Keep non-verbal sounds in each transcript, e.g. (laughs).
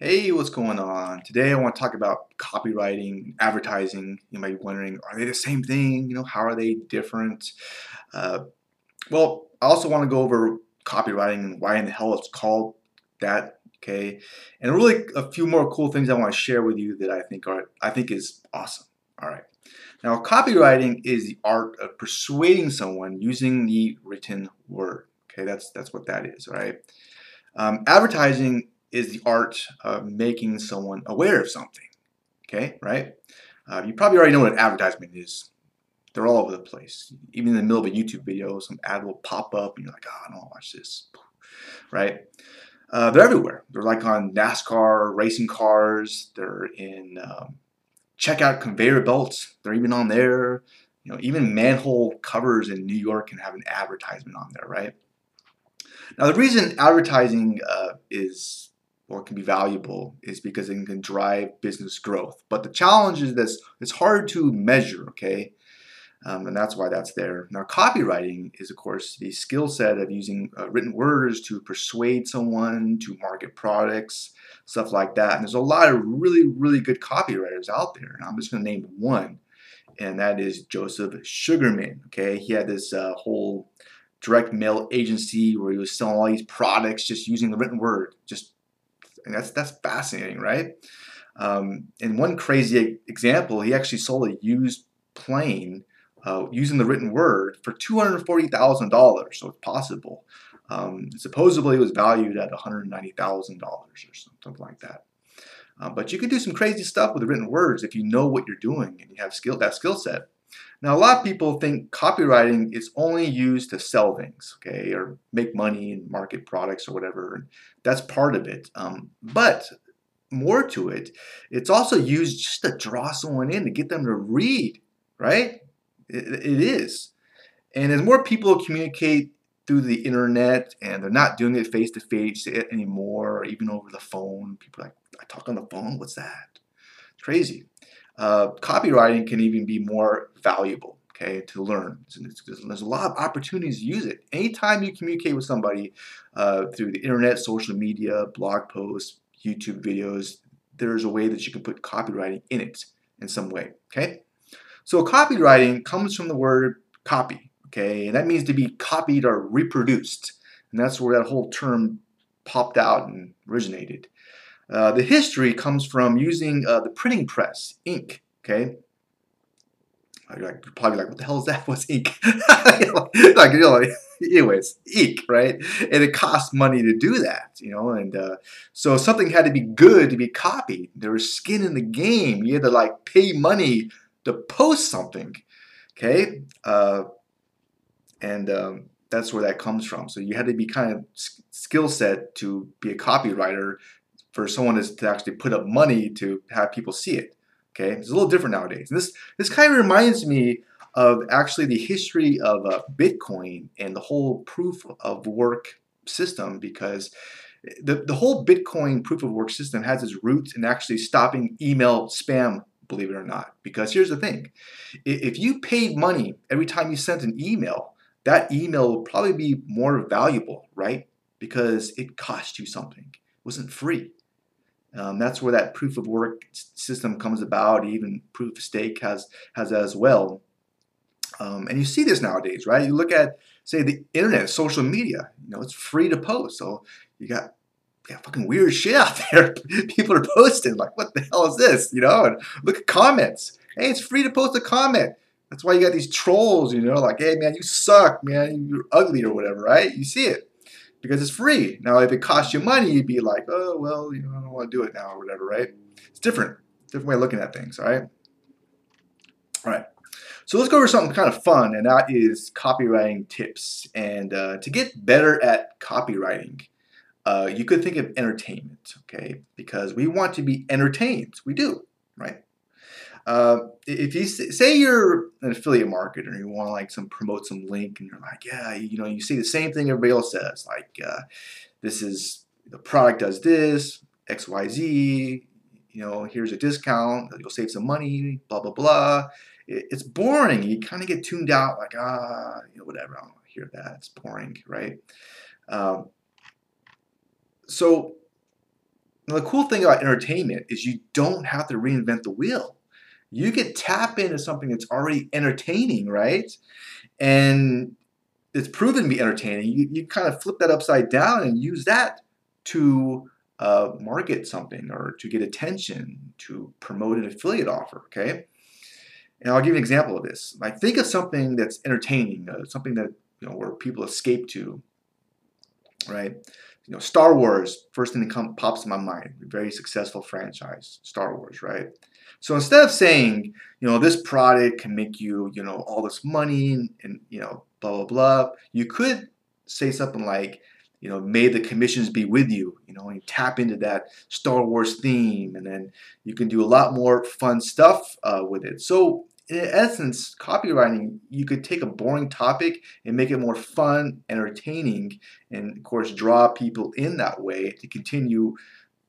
Hey, what's going on? Today I want to talk about copywriting, advertising. You might be wondering, are they the same thing? You know, how are they different? Uh, well, I also want to go over copywriting and why in the hell it's called that. Okay, and really a few more cool things I want to share with you that I think are I think is awesome. All right. Now, copywriting is the art of persuading someone using the written word. Okay, that's that's what that is. Right. Um, advertising is the art of making someone aware of something. Okay, right? Uh, you probably already know what an advertisement is. They're all over the place. Even in the middle of a YouTube video, some ad will pop up and you're like, oh, I don't want to watch this. Right? Uh, they're everywhere. They're like on NASCAR, racing cars. They're in um, checkout conveyor belts. They're even on there. You know, even manhole covers in New York can have an advertisement on there, right? Now, the reason advertising uh, is or can be valuable is because it can drive business growth. But the challenge is this it's hard to measure, okay? Um, and that's why that's there. Now, copywriting is, of course, the skill set of using uh, written words to persuade someone to market products, stuff like that. And there's a lot of really, really good copywriters out there. And I'm just going to name one, and that is Joseph Sugarman. Okay, he had this uh, whole direct mail agency where he was selling all these products just using the written word, just and that's that's fascinating, right? Um, in one crazy example, he actually sold a used plane uh, using the written word for two hundred forty thousand dollars. So it's possible. Um, supposedly, it was valued at one hundred ninety thousand dollars or something like that. Uh, but you can do some crazy stuff with written words if you know what you're doing and you have skill that skill set. Now, a lot of people think copywriting is only used to sell things, okay, or make money and market products or whatever. That's part of it. Um, but more to it, it's also used just to draw someone in to get them to read, right? it, it is. And as more people communicate through the internet and they're not doing it face to face anymore, or even over the phone, people like, I talk on the phone, what's that? It's crazy uh, copywriting can even be more valuable okay to learn. There's a lot of opportunities to use it. Anytime you communicate with somebody uh, through the internet social media blog posts youtube videos there's a way that you can put copywriting in it in some way okay? So copywriting comes from the word copy okay? And that means to be copied or reproduced. And that's where that whole term popped out and originated uh, the history comes from using uh, the printing press, ink, okay? You're probably like, what the hell is that? (laughs) What's ink? (laughs) like, you know, anyways, ink, right? And it costs money to do that, you know. And uh, so something had to be good to be copied. There was skin in the game. You had to like pay money to post something, okay? Uh, and um, that's where that comes from. So you had to be kind of skill set to be a copywriter for someone is to actually put up money to have people see it. Okay, it's a little different nowadays. And this this kind of reminds me of actually the history of uh, Bitcoin and the whole proof of work system because the, the whole Bitcoin proof of work system has its roots in actually stopping email spam, believe it or not. Because here's the thing if you paid money every time you sent an email, that email will probably be more valuable, right? Because it cost you something, it wasn't free. Um, that's where that proof of work system comes about. Even proof of stake has has that as well. Um, and you see this nowadays, right? You look at say the internet, social media. You know, it's free to post. So you got yeah, fucking weird shit out (laughs) there. People are posting like, what the hell is this? You know, and look at comments. Hey, it's free to post a comment. That's why you got these trolls, you know, like, hey man, you suck, man, you're ugly or whatever, right? You see it because it's free. Now, if it costs you money, you'd be like, oh, well, you know, I don't want to do it now or whatever, right? It's different. Different way of looking at things, all right? All right. So let's go over something kind of fun, and that is copywriting tips. And uh, to get better at copywriting, uh, you could think of entertainment, okay? Because we want to be entertained. We do, right? Uh, if you say you're an affiliate marketer and you want to like some promote some link and you're like, yeah, you know, you see the same thing everybody else says, like uh, this is the product does this X Y Z. You know, here's a discount. You'll save some money. Blah blah blah. it's boring. You kind of get tuned out, like ah, you know, whatever. I don't want to hear that. It's boring, right? Um, so the cool thing about entertainment is you don't have to reinvent the wheel. You could tap into something that's already entertaining, right? And it's proven to be entertaining. You, you kind of flip that upside down and use that to uh, market something or to get attention, to promote an affiliate offer, okay? And I'll give you an example of this. Like think of something that's entertaining, uh, something that you know where people escape to, right? You know, Star Wars. First thing that comes pops in my mind. Very successful franchise, Star Wars, right? So instead of saying, you know, this product can make you, you know, all this money and, and you know, blah blah blah, you could say something like, you know, may the commissions be with you. You know, you tap into that Star Wars theme, and then you can do a lot more fun stuff uh, with it. So, in essence, copywriting, you could take a boring topic and make it more fun, entertaining, and of course, draw people in that way to continue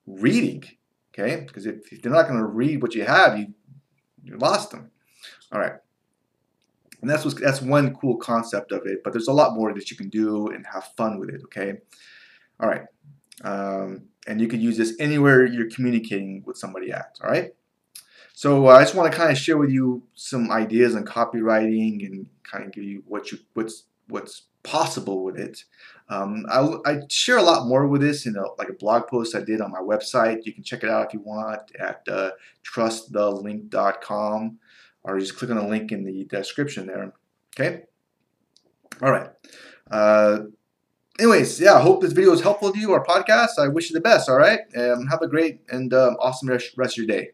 reading. Okay, because if, if they're not going to read what you have, you you lost them. All right. And that's what's, that's one cool concept of it, but there's a lot more that you can do and have fun with it, okay? All right. Um, and you could use this anywhere you're communicating with somebody at, all right? So uh, I just want to kind of share with you some ideas on copywriting and kind of give you what you what's what's possible with it. Um, I, I, share a lot more with this in a, like a blog post I did on my website. You can check it out if you want at uh, trustthelink.com or just click on the link in the description there. Okay? All right. Uh, anyways, yeah, I hope this video was helpful to you, our podcast. I wish you the best, all right? Um, have a great and um, awesome rest of your day.